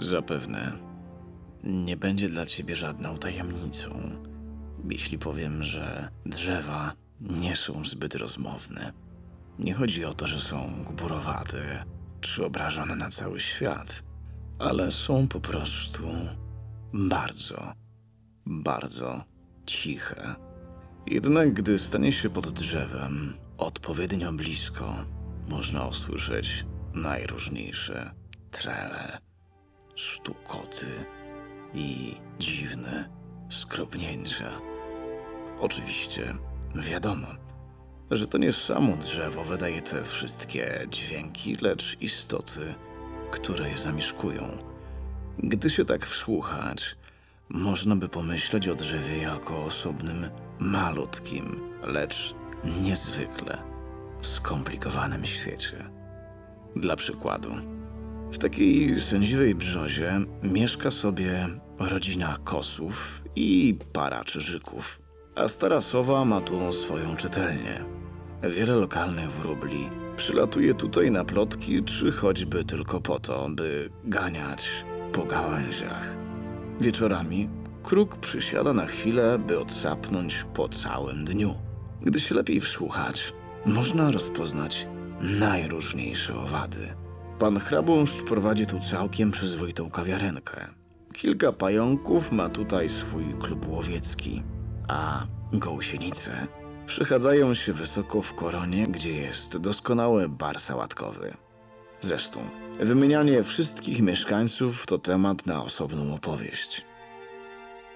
Zapewne nie będzie dla ciebie żadną tajemnicą, jeśli powiem, że drzewa nie są zbyt rozmowne. Nie chodzi o to, że są gburowate czy obrażone na cały świat, ale są po prostu bardzo, bardzo ciche. Jednak gdy stanie się pod drzewem odpowiednio blisko, można usłyszeć najróżniejsze trele, sztukoty i dziwne skropnięcia. Oczywiście wiadomo, że to nie samo drzewo wydaje te wszystkie dźwięki, lecz istoty, które je zamieszkują. Gdy się tak wsłuchać, można by pomyśleć o drzewie jako osobnym, malutkim, lecz niezwykle skomplikowanym świecie. Dla przykładu, w takiej sędziwej brzozie mieszka sobie rodzina kosów i para czyżyków, a stara sowa ma tu swoją czytelnię. Wiele lokalnych wróbli przylatuje tutaj na plotki, czy choćby tylko po to, by ganiać po gałęziach. Wieczorami kruk przysiada na chwilę, by odsapnąć po całym dniu. Gdy się lepiej wsłuchać, można rozpoznać najróżniejsze owady. Pan hrabąszcz prowadzi tu całkiem przyzwoitą kawiarenkę. Kilka pająków ma tutaj swój klub łowiecki, a gąsienice przechadzają się wysoko w koronie, gdzie jest doskonały bar sałatkowy. Zresztą, wymienianie wszystkich mieszkańców to temat na osobną opowieść.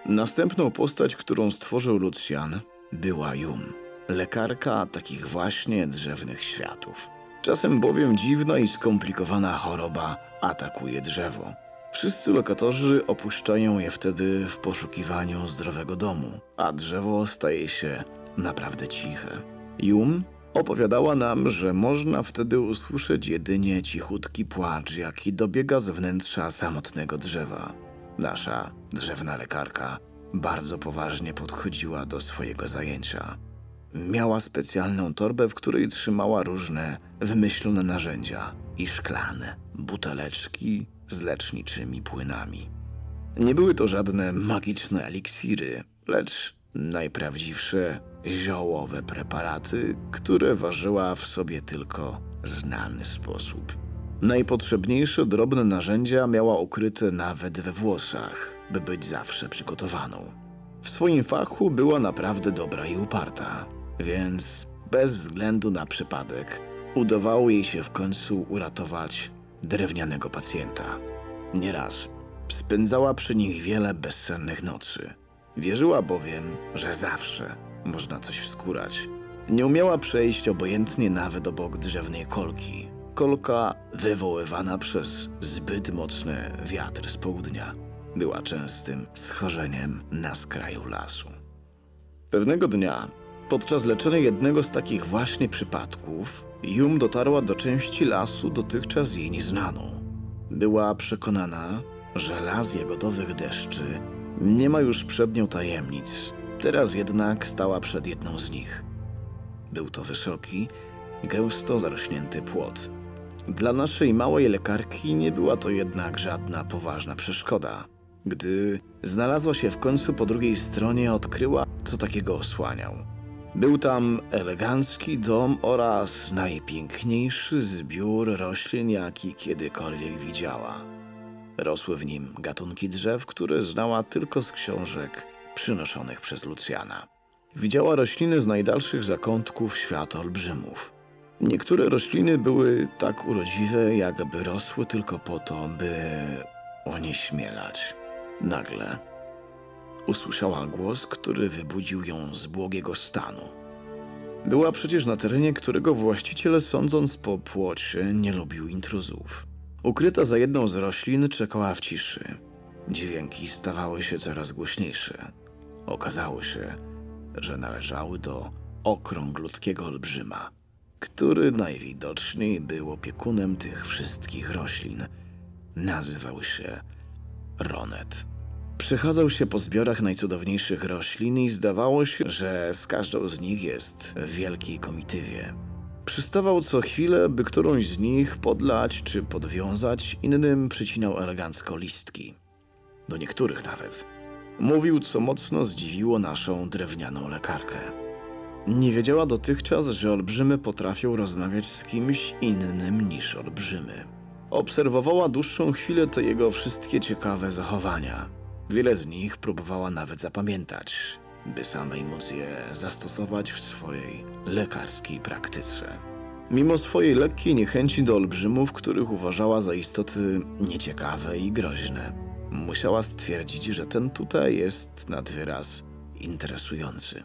Następną postać, którą stworzył Lucjan, była Jum, lekarka takich właśnie drzewnych światów. Czasem bowiem dziwna i skomplikowana choroba atakuje drzewo. Wszyscy lokatorzy opuszczają je wtedy w poszukiwaniu zdrowego domu, a drzewo staje się naprawdę ciche. Jum opowiadała nam, że można wtedy usłyszeć jedynie cichutki płacz, jaki dobiega z wnętrza samotnego drzewa. Nasza drzewna lekarka bardzo poważnie podchodziła do swojego zajęcia. Miała specjalną torbę, w której trzymała różne wymyślone narzędzia i szklane buteleczki z leczniczymi płynami. Nie były to żadne magiczne eliksiry, lecz najprawdziwsze ziołowe preparaty, które ważyła w sobie tylko znany sposób. Najpotrzebniejsze drobne narzędzia miała ukryte nawet we włosach, by być zawsze przygotowaną. W swoim fachu była naprawdę dobra i uparta, więc bez względu na przypadek udawało jej się w końcu uratować drewnianego pacjenta. Nieraz spędzała przy nich wiele bezsennych nocy. Wierzyła bowiem, że zawsze można coś wskórać. Nie umiała przejść obojętnie nawet obok drzewnej kolki. Kolka wywoływana przez zbyt mocny wiatr z południa była częstym schorzeniem na skraju lasu. Pewnego dnia, podczas leczenia jednego z takich właśnie przypadków, Jum dotarła do części lasu dotychczas jej nieznaną. Była przekonana, że las jagodowych deszczy nie ma już przed nią tajemnic. Teraz jednak stała przed jedną z nich. Był to wysoki, gęsto zarośnięty płot. Dla naszej małej lekarki nie była to jednak żadna poważna przeszkoda. Gdy znalazła się w końcu po drugiej stronie, odkryła, co takiego osłaniał. Był tam elegancki dom oraz najpiękniejszy zbiór roślin, jaki kiedykolwiek widziała. Rosły w nim gatunki drzew, które znała tylko z książek przynoszonych przez Lucjana. Widziała rośliny z najdalszych zakątków świata olbrzymów. Niektóre rośliny były tak urodziwe, jakby rosły tylko po to, by onieśmielać. Nagle usłyszała głos, który wybudził ją z błogiego stanu. Była przecież na terenie, którego właściciel, sądząc po płocie, nie lubił intruzów. Ukryta za jedną z roślin, czekała w ciszy. Dźwięki stawały się coraz głośniejsze. Okazało się, że należały do okrąglutkiego olbrzyma, który najwidoczniej był opiekunem tych wszystkich roślin. Nazywał się Ronet. Przechadzał się po zbiorach najcudowniejszych roślin i zdawało się, że z każdą z nich jest w wielkiej komitywie. Przystawał co chwilę, by którąś z nich podlać czy podwiązać, innym przycinał elegancko listki. Do niektórych nawet. Mówił, co mocno zdziwiło naszą drewnianą lekarkę. Nie wiedziała dotychczas, że olbrzymy potrafią rozmawiać z kimś innym niż olbrzymy. Obserwowała dłuższą chwilę te jego wszystkie ciekawe zachowania. Wiele z nich próbowała nawet zapamiętać, by samej móc je zastosować w swojej lekarskiej praktyce. Mimo swojej lekkiej niechęci do olbrzymów, których uważała za istoty nieciekawe i groźne, musiała stwierdzić, że ten tutaj jest nad wyraz interesujący.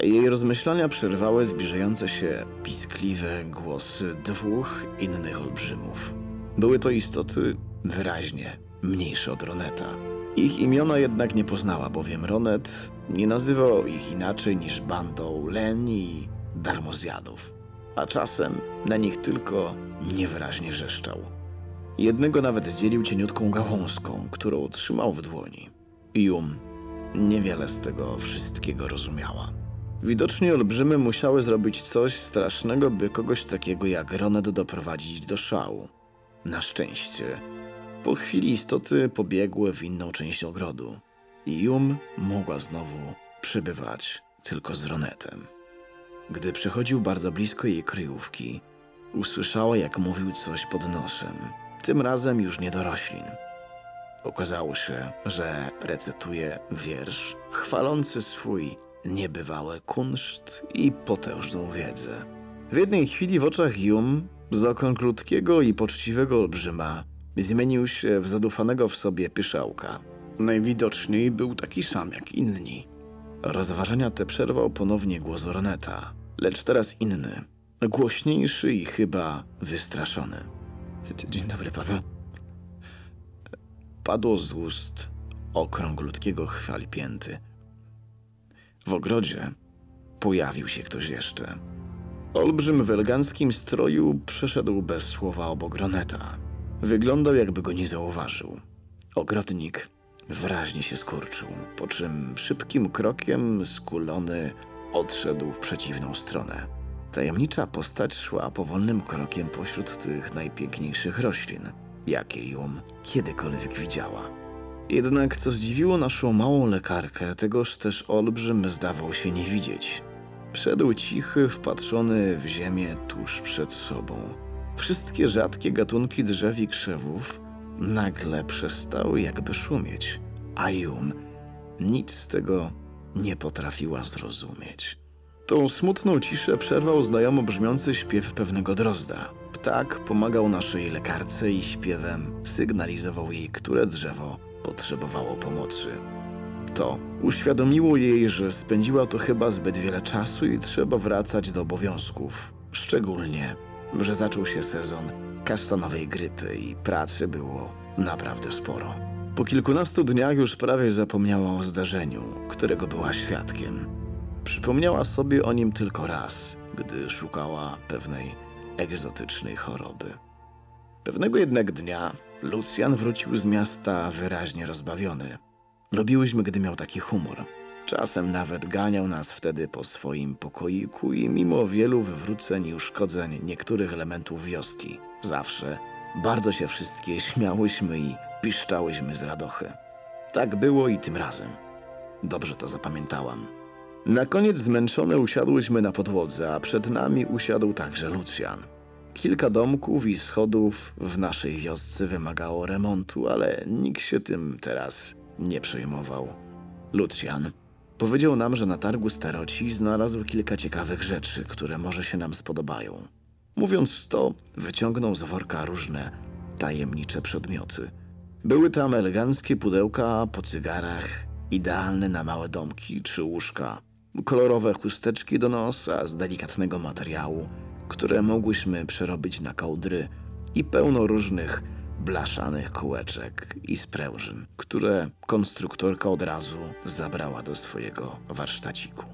Jej rozmyślania przerwały zbliżające się piskliwe głosy dwóch innych olbrzymów. Były to istoty wyraźnie mniejsze od Roneta. Ich imiona jednak nie poznała, bowiem Ronet nie nazywał ich inaczej niż bandą leni i darmozjadów, a czasem na nich tylko niewyraźnie wrzeszczał. Jednego nawet zdzielił cieniutką gałązką, którą trzymał w dłoni. Jum niewiele z tego wszystkiego rozumiała. Widocznie olbrzymy musiały zrobić coś strasznego, by kogoś takiego jak Ronet doprowadzić do szału. Na szczęście, po chwili istoty pobiegły w inną część ogrodu i Jum mogła znowu przybywać tylko z Ronetem. Gdy przychodził bardzo blisko jej kryjówki, usłyszała, jak mówił coś pod nosem, tym razem już nie do roślin. Okazało się, że recytuje wiersz chwalący swój niebywały kunszt i potężną wiedzę. W jednej chwili w oczach Jum, z okon krótkiego i poczciwego olbrzyma, zmienił się w zadufanego w sobie pyszałka. Najwidoczniej był taki sam jak inni. Rozważania te przerwał ponownie głos Roneta, lecz teraz inny, głośniejszy i chyba wystraszony. Dzień dobry panu. Padło z ust okrąglutkiego chwalpięty. W ogrodzie pojawił się ktoś jeszcze. Olbrzym w eleganckim stroju przeszedł bez słowa obok Roneta. Wyglądał, jakby go nie zauważył. Ogrodnik wyraźnie się skurczył, po czym szybkim krokiem skulony odszedł w przeciwną stronę. Tajemnicza postać szła powolnym krokiem pośród tych najpiękniejszych roślin, jakie ją kiedykolwiek widziała. Jednak co zdziwiło naszą małą lekarkę, tegoż też olbrzym zdawał się nie widzieć. Szedł cichy, wpatrzony w ziemię tuż przed sobą. Wszystkie rzadkie gatunki drzew i krzewów nagle przestały jakby szumieć, a Jum nic z tego nie potrafiła zrozumieć. Tą smutną ciszę przerwał znajomo brzmiący śpiew pewnego drozda. Ptak pomagał naszej lekarce i śpiewem sygnalizował jej, które drzewo potrzebowało pomocy. To uświadomiło jej, że spędziła to chyba zbyt wiele czasu i trzeba wracać do obowiązków. Szczególnie, że zaczął się sezon kasztanowej grypy i pracy było naprawdę sporo. Po kilkunastu dniach już prawie zapomniała o zdarzeniu, którego była świadkiem. Przypomniała sobie o nim tylko raz, gdy szukała pewnej egzotycznej choroby. Pewnego jednak dnia Lucjan wrócił z miasta wyraźnie rozbawiony. Lubiłyśmy, gdy miał taki humor. Czasem nawet ganiał nas wtedy po swoim pokoiku i mimo wielu wywróceń i uszkodzeń niektórych elementów wioski, zawsze bardzo się wszystkie śmiałyśmy i piszczałyśmy z radochy. Tak było i tym razem. Dobrze to zapamiętałam. Na koniec zmęczone usiadłyśmy na podłodze, a przed nami usiadł także Lucjan. Kilka domków i schodów w naszej wiosce wymagało remontu, ale nikt się tym teraz nie przejmował. Lucjan powiedział nam, że na targu staroci znalazł kilka ciekawych rzeczy, które może się nam spodobają. Mówiąc to, wyciągnął z worka różne tajemnicze przedmioty. Były tam eleganckie pudełka po cygarach, idealne na małe domki czy łóżka, kolorowe chusteczki do nosa z delikatnego materiału, które mogłyśmy przerobić na kołdry i pełno różnych blaszanych kółeczek i sprężyn, które konstruktorka od razu zabrała do swojego warsztaciku.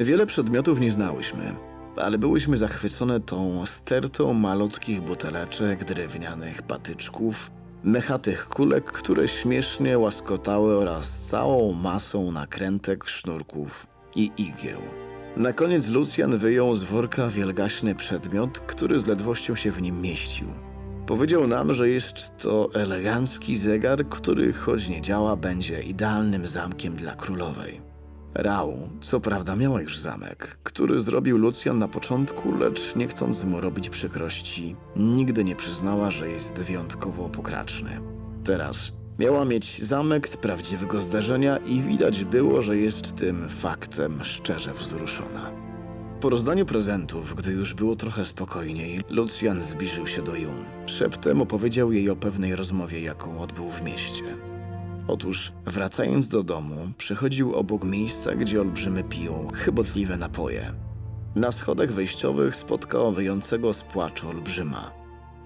Wiele przedmiotów nie znałyśmy, ale byłyśmy zachwycone tą stertą malutkich buteleczek, drewnianych patyczków, mechatych kulek, które śmiesznie łaskotały oraz całą masą nakrętek, sznurków i igieł. Na koniec Lucjan wyjął z worka wielgaśny przedmiot, który z ledwością się w nim mieścił. Powiedział nam, że jest to elegancki zegar, który choć nie działa, będzie idealnym zamkiem dla królowej. Rał, co prawda miała już zamek, który zrobił Lucjan na początku, lecz nie chcąc mu robić przykrości, nigdy nie przyznała, że jest wyjątkowo pokraczny. Teraz miała mieć zamek z prawdziwego zdarzenia i widać było, że jest tym faktem szczerze wzruszona. Po rozdaniu prezentów, gdy już było trochę spokojniej, Lucjan zbliżył się do Jun. Szeptem opowiedział jej o pewnej rozmowie, jaką odbył w mieście. Otóż, wracając do domu, przechodził obok miejsca, gdzie olbrzymy piją chybotliwe napoje. Na schodach wejściowych spotkał wyjącego z płaczu olbrzyma.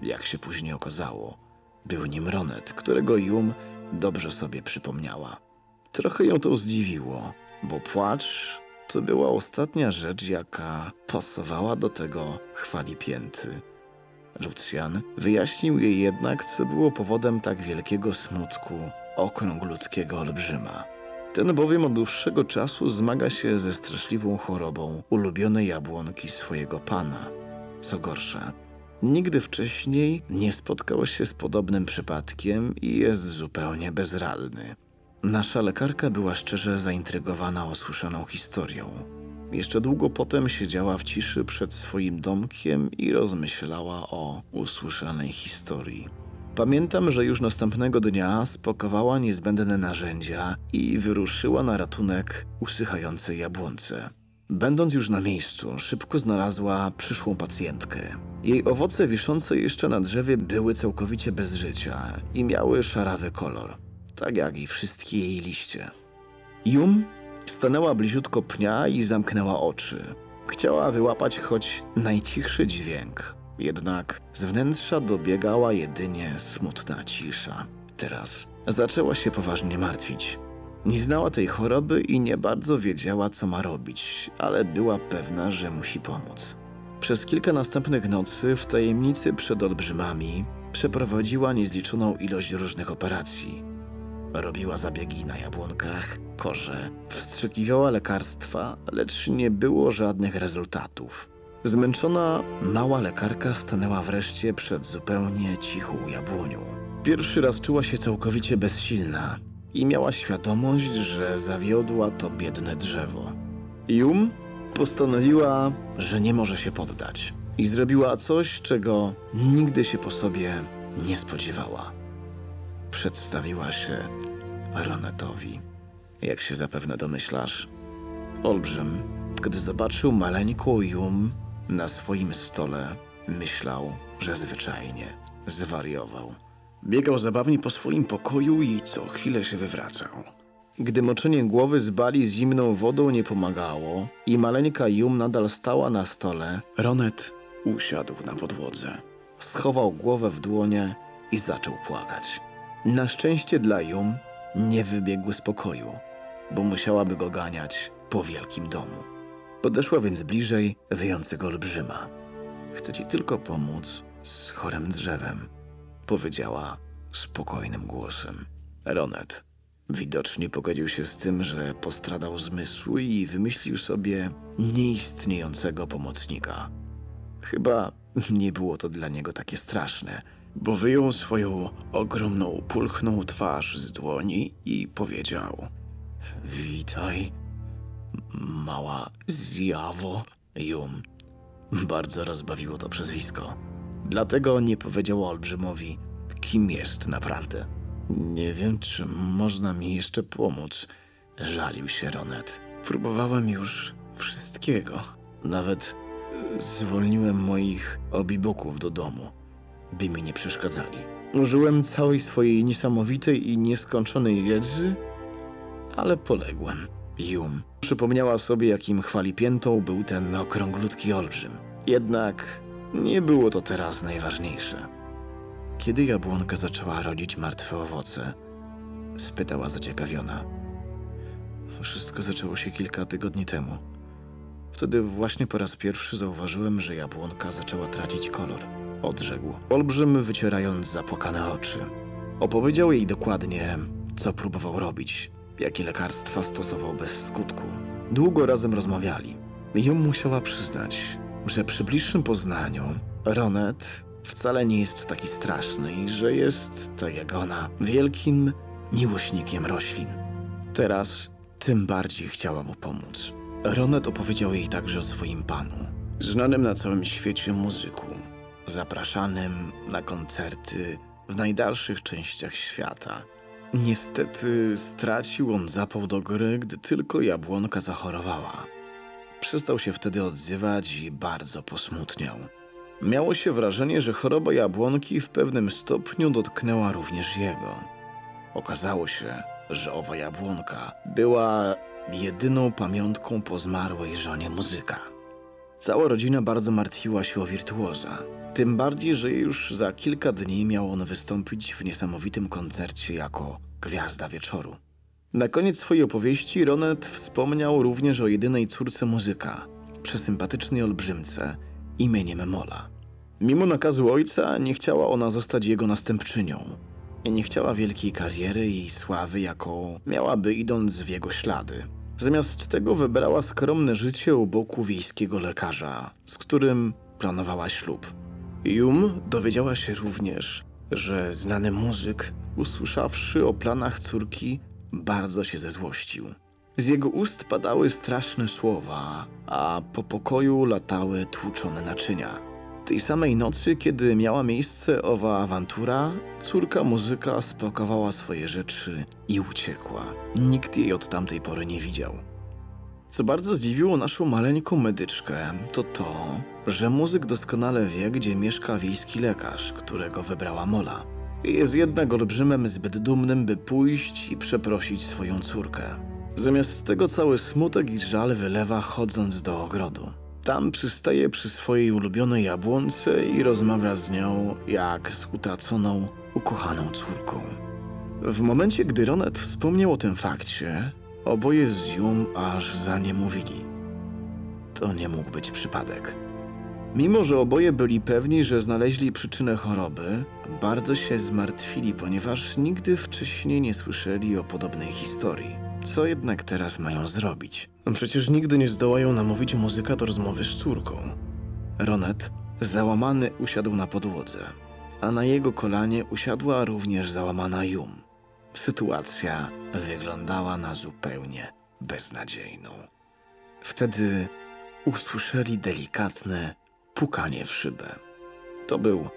Jak się później okazało, był nim Ronet, którego Jum dobrze sobie przypomniała. Trochę ją to zdziwiło, bo płacz to była ostatnia rzecz, jaka pasowała do tego chwali pięty. Lucjan wyjaśnił jej jednak, co było powodem tak wielkiego smutku okrąglutkiego olbrzyma. Ten bowiem od dłuższego czasu zmaga się ze straszliwą chorobą ulubionej jabłonki swojego pana. Co gorsza, nigdy wcześniej nie spotkał się z podobnym przypadkiem i jest zupełnie bezradny. Nasza lekarka była szczerze zaintrygowana usłyszaną historią. Jeszcze długo potem siedziała w ciszy przed swoim domkiem i rozmyślała o usłyszanej historii. Pamiętam, że już następnego dnia spakowała niezbędne narzędzia i wyruszyła na ratunek usychającej jabłonce. Będąc już na miejscu, szybko znalazła przyszłą pacjentkę. Jej owoce wiszące jeszcze na drzewie były całkowicie bez życia i miały szarawy kolor, tak jak i wszystkie jej liście. Jum stanęła bliziutko pnia i zamknęła oczy. Chciała wyłapać choć najcichszy dźwięk, jednak z wnętrza dobiegała jedynie smutna cisza. Teraz zaczęła się poważnie martwić. Nie znała tej choroby i nie bardzo wiedziała, co ma robić, ale była pewna, że musi pomóc. Przez kilka następnych nocy w tajemnicy przed olbrzymami przeprowadziła niezliczoną ilość różnych operacji. Robiła zabiegi na jabłonkach, korze, wstrzykiwała lekarstwa, lecz nie było żadnych rezultatów. Zmęczona, mała lekarka stanęła wreszcie przed zupełnie cichą jabłonią. Pierwszy raz czuła się całkowicie bezsilna i miała świadomość, że zawiodła to biedne drzewo. Jum postanowiła, że nie może się poddać i zrobiła coś, czego nigdy się po sobie nie spodziewała. Przedstawiła się Ronetowi. Jak się zapewne domyślasz, olbrzym, gdy zobaczył maleńką Jum na swoim stole, myślał, że zwyczajnie zwariował. Biegał zabawnie po swoim pokoju i co chwilę się wywracał. Gdy moczenie głowy z bali z zimną wodą nie pomagało i maleńka Jum nadal stała na stole, Ronet usiadł na podłodze. Schował głowę w dłonie i zaczął płakać. Na szczęście dla Jum nie wybiegł z pokoju, bo musiałaby go ganiać po wielkim domu. Podeszła więc bliżej wyjącego olbrzyma. Chcę ci tylko pomóc z chorym drzewem, powiedziała spokojnym głosem. Ronet widocznie pogodził się z tym, że postradał zmysły i wymyślił sobie nieistniejącego pomocnika. Chyba nie było to dla niego takie straszne, bo wyjął swoją ogromną, pulchną twarz z dłoni i powiedział: Witaj, mała zjawo. Jum. Bardzo rozbawiło to przezwisko. Dlatego nie powiedział olbrzymowi, kim jest naprawdę. Nie wiem, czy można mi jeszcze pomóc. Żalił się Ronet. Próbowałem już wszystkiego. Nawet zwolniłem moich obiboków do domu, by mi nie przeszkadzali. Użyłem całej swojej niesamowitej i nieskończonej wiedzy, ale poległem. Jum przypomniała sobie, jakim chwalipiętą był ten okrąglutki olbrzym. Jednak nie było to teraz najważniejsze. Kiedy jabłonka zaczęła rodzić martwe owoce, spytała zaciekawiona. Wszystko zaczęło się kilka tygodni temu. Wtedy właśnie po raz pierwszy zauważyłem, że jabłonka zaczęła tracić kolor. Odrzekł, olbrzym wycierając zapłakane oczy. Opowiedział jej dokładnie, co próbował robić, jakie lekarstwa stosował bez skutku. Długo razem rozmawiali. Ją musiała przyznać, że przy bliższym poznaniu Ronet wcale nie jest taki straszny i że jest, tak jak ona, wielkim miłośnikiem roślin. Teraz tym bardziej chciała mu pomóc. Ronet opowiedział jej także o swoim panu, znanym na całym świecie muzyku, zapraszanym na koncerty w najdalszych częściach świata. Niestety stracił on zapał do gry, gdy tylko jabłonka zachorowała. Przestał się wtedy odzywać i bardzo posmutniał. Miało się wrażenie, że choroba jabłonki w pewnym stopniu dotknęła również jego. Okazało się, że owa jabłonka była jedyną pamiątką po zmarłej żonie muzyka. Cała rodzina bardzo martwiła się o wirtuoza. Tym bardziej, że już za kilka dni miał on wystąpić w niesamowitym koncercie jako gwiazda wieczoru. Na koniec swojej opowieści Ronet wspomniał również o jedynej córce muzyka, przesympatycznej olbrzymce imieniem Mola. Mimo nakazu ojca nie chciała ona zostać jego następczynią i nie chciała wielkiej kariery i sławy, jaką miałaby idąc w jego ślady. Zamiast tego wybrała skromne życie u boku wiejskiego lekarza, z którym planowała ślub. Jum dowiedziała się również, że znany muzyk, usłyszawszy o planach córki, bardzo się zezłościł. Z jego ust padały straszne słowa, a po pokoju latały tłuczone naczynia. Tej samej nocy, kiedy miała miejsce owa awantura, córka muzyka spakowała swoje rzeczy i uciekła. Nikt jej od tamtej pory nie widział. Co bardzo zdziwiło naszą maleńką medyczkę, to to, że muzyk doskonale wie, gdzie mieszka wiejski lekarz, którego wybrała Mola. Jest jednak olbrzymem zbyt dumnym, by pójść i przeprosić swoją córkę. Zamiast tego cały smutek i żal wylewa chodząc do ogrodu. Tam przystaje przy swojej ulubionej jabłonce i rozmawia z nią jak z utraconą, ukochaną córką. W momencie, gdy Ronet wspomniał o tym fakcie, oboje z Jum aż za nie mówili. To nie mógł być przypadek. Mimo, że oboje byli pewni, że znaleźli przyczynę choroby, bardzo się zmartwili, ponieważ nigdy wcześniej nie słyszeli o podobnej historii. Co jednak teraz mają zrobić? No przecież nigdy nie zdołają namówić muzyka do rozmowy z córką. Ronet, załamany, usiadł na podłodze, a na jego kolanie usiadła również załamana Jum. Sytuacja wyglądała na zupełnie beznadziejną. Wtedy usłyszeli delikatne pukanie w szybę. To był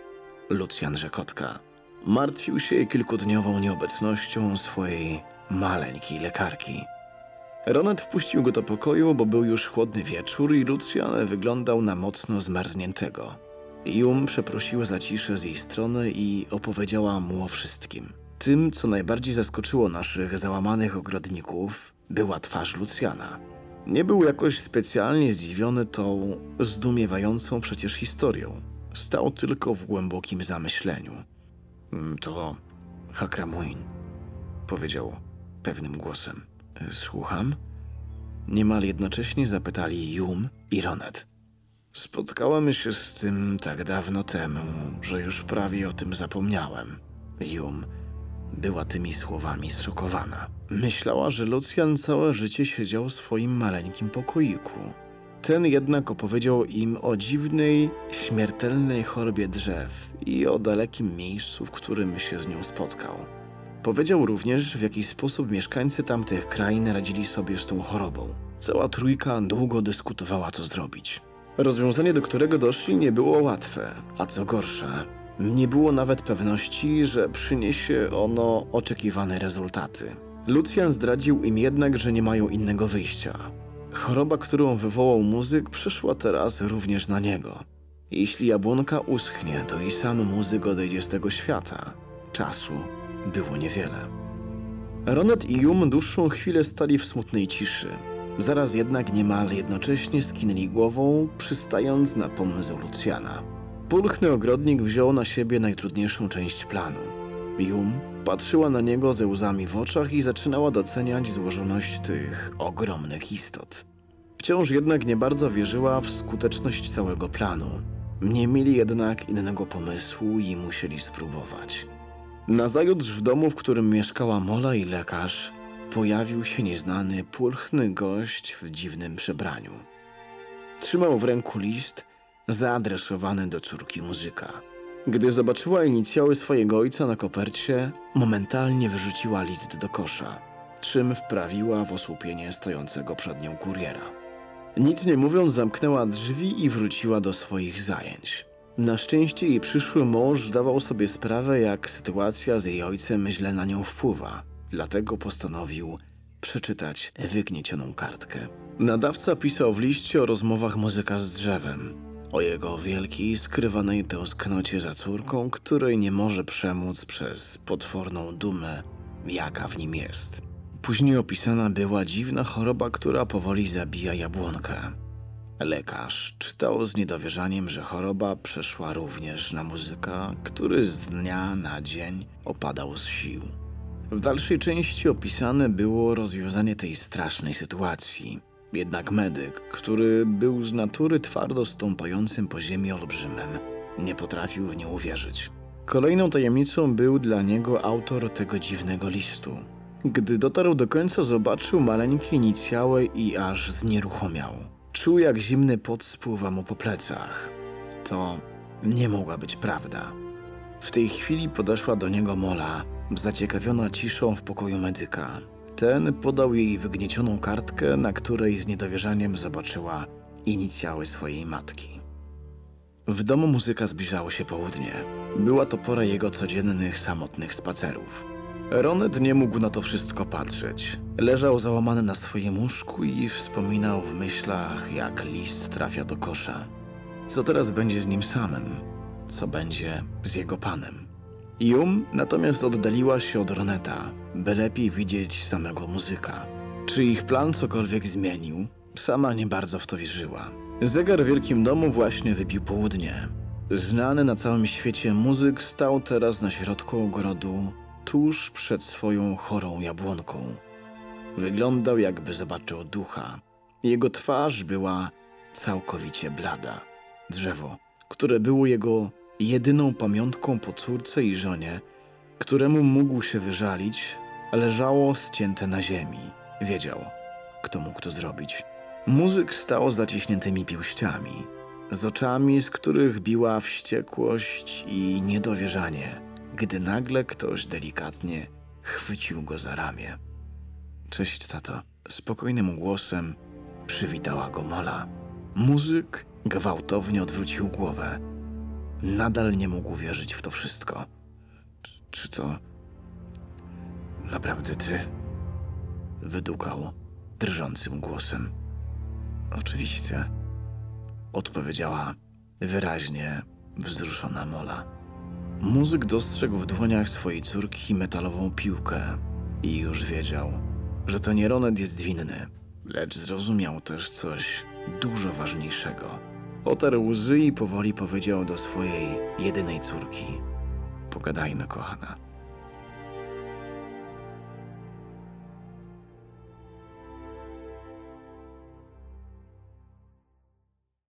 Lucjan Rzekotka. Martwił się kilkudniową nieobecnością swojej maleńkiej lekarki. Ronet wpuścił go do pokoju, bo był już chłodny wieczór i Lucjan wyglądał na mocno zmarzniętego. Jum przeprosiła za ciszę z jej strony i opowiedziała mu o wszystkim. Tym, co najbardziej zaskoczyło naszych załamanych ogrodników, była twarz Lucjana. Nie był jakoś specjalnie zdziwiony tą zdumiewającą przecież historią. Stał tylko w głębokim zamyśleniu. "Mm, To Hakramuin, powiedział pewnym głosem. Słucham? Niemal jednocześnie zapytali Jum i Ronet. Spotkałem się z tym tak dawno temu, że już prawie o tym zapomniałem. Jum była tymi słowami zszokowana. Myślała, że Lucjan całe życie siedział w swoim maleńkim pokoiku. Ten jednak opowiedział im o dziwnej, śmiertelnej chorobie drzew i o dalekim miejscu, w którym się z nią spotkał. Powiedział również, w jaki sposób mieszkańcy tamtych krain radzili sobie z tą chorobą. Cała trójka długo dyskutowała, co zrobić. Rozwiązanie, do którego doszli, nie było łatwe, a co gorsza, nie było nawet pewności, że przyniesie ono oczekiwane rezultaty. Lucjan zdradził im jednak, że nie mają innego wyjścia. Choroba, którą wywołał muzyk, przyszła teraz również na niego. Jeśli jabłonka uschnie, to i sam muzyk odejdzie z tego świata. Czasu było niewiele. Ronet i Jum dłuższą chwilę stali w smutnej ciszy. Zaraz jednak niemal jednocześnie skinęli głową, przystając na pomysł Lucjana. Pulchny ogrodnik wziął na siebie najtrudniejszą część planu. Jum patrzyła na niego ze łzami w oczach i zaczynała doceniać złożoność tych ogromnych istot. Wciąż jednak nie bardzo wierzyła w skuteczność całego planu. Nie mieli jednak innego pomysłu i musieli spróbować. Nazajutrz w domu, w którym mieszkała Mola i lekarz, pojawił się nieznany, pulchny gość w dziwnym przebraniu. Trzymał w ręku list zaadresowany do córki muzyka. Gdy zobaczyła inicjały swojego ojca na kopercie, momentalnie wyrzuciła list do kosza, czym wprawiła w osłupienie stojącego przed nią kuriera. Nic nie mówiąc, zamknęła drzwi i wróciła do swoich zajęć. Na szczęście jej przyszły mąż zdawał sobie sprawę, jak sytuacja z jej ojcem źle na nią wpływa, dlatego postanowił przeczytać wygniecioną kartkę. Nadawca pisał w liście o rozmowach muzyka z drzewem, o jego wielkiej, skrywanej tęsknocie za córką, której nie może przemóc przez potworną dumę, jaka w nim jest. Później opisana była dziwna choroba, która powoli zabija jabłonkę. Lekarz czytał z niedowierzaniem, że choroba przeszła również na muzyka, który z dnia na dzień opadał z sił. W dalszej części opisane było rozwiązanie tej strasznej sytuacji. Jednak medyk, który był z natury twardo stąpającym po ziemi olbrzymem, nie potrafił w nią uwierzyć. Kolejną tajemnicą był dla niego autor tego dziwnego listu. Gdy dotarł do końca, zobaczył maleńkie inicjały i aż znieruchomiał. Czuł, jak zimny pot spływa mu po plecach. To nie mogła być prawda. W tej chwili podeszła do niego Mola, zaciekawiona ciszą w pokoju medyka. Ten podał jej wygniecioną kartkę, na której z niedowierzaniem zobaczyła inicjały swojej matki. W domu muzyka zbliżało się południe. Była to pora jego codziennych, samotnych spacerów. Ronet nie mógł na to wszystko patrzeć. Leżał załamany na swoim łóżku i wspominał w myślach, jak list trafia do kosza. Co teraz będzie z nim samym? Co będzie z jego panem? Jum natomiast oddaliła się od Roneta, by lepiej widzieć samego muzyka. Czy ich plan cokolwiek zmienił? Sama nie bardzo w to wierzyła. Zegar w wielkim domu właśnie wybił południe. Znany na całym świecie muzyk stał teraz na środku ogrodu, tuż przed swoją chorą jabłonką. Wyglądał, jakby zobaczył ducha. Jego twarz była całkowicie blada. Drzewo, które było jego jedyną pamiątką po córce i żonie, któremu mógł się wyżalić, leżało ścięte na ziemi. Wiedział, kto mógł to zrobić. Muzyk stał z zaciśniętymi pięściami, z oczami, z których biła wściekłość i niedowierzanie, gdy nagle ktoś delikatnie chwycił go za ramię. Cześć, tato. Spokojnym głosem przywitała go Mola. Muzyk gwałtownie odwrócił głowę. Nadal nie mógł wierzyć w to wszystko. Czy, czy to naprawdę ty? Wydukał drżącym głosem. Oczywiście, odpowiedziała wyraźnie wzruszona Mola. Muzyk dostrzegł w dłoniach swojej córki metalową piłkę i już wiedział, że to nie Ronet jest winny, lecz zrozumiał też coś dużo ważniejszego. Otarł łzy i powoli powiedział do swojej jedynej córki: Pogadajmy, kochana.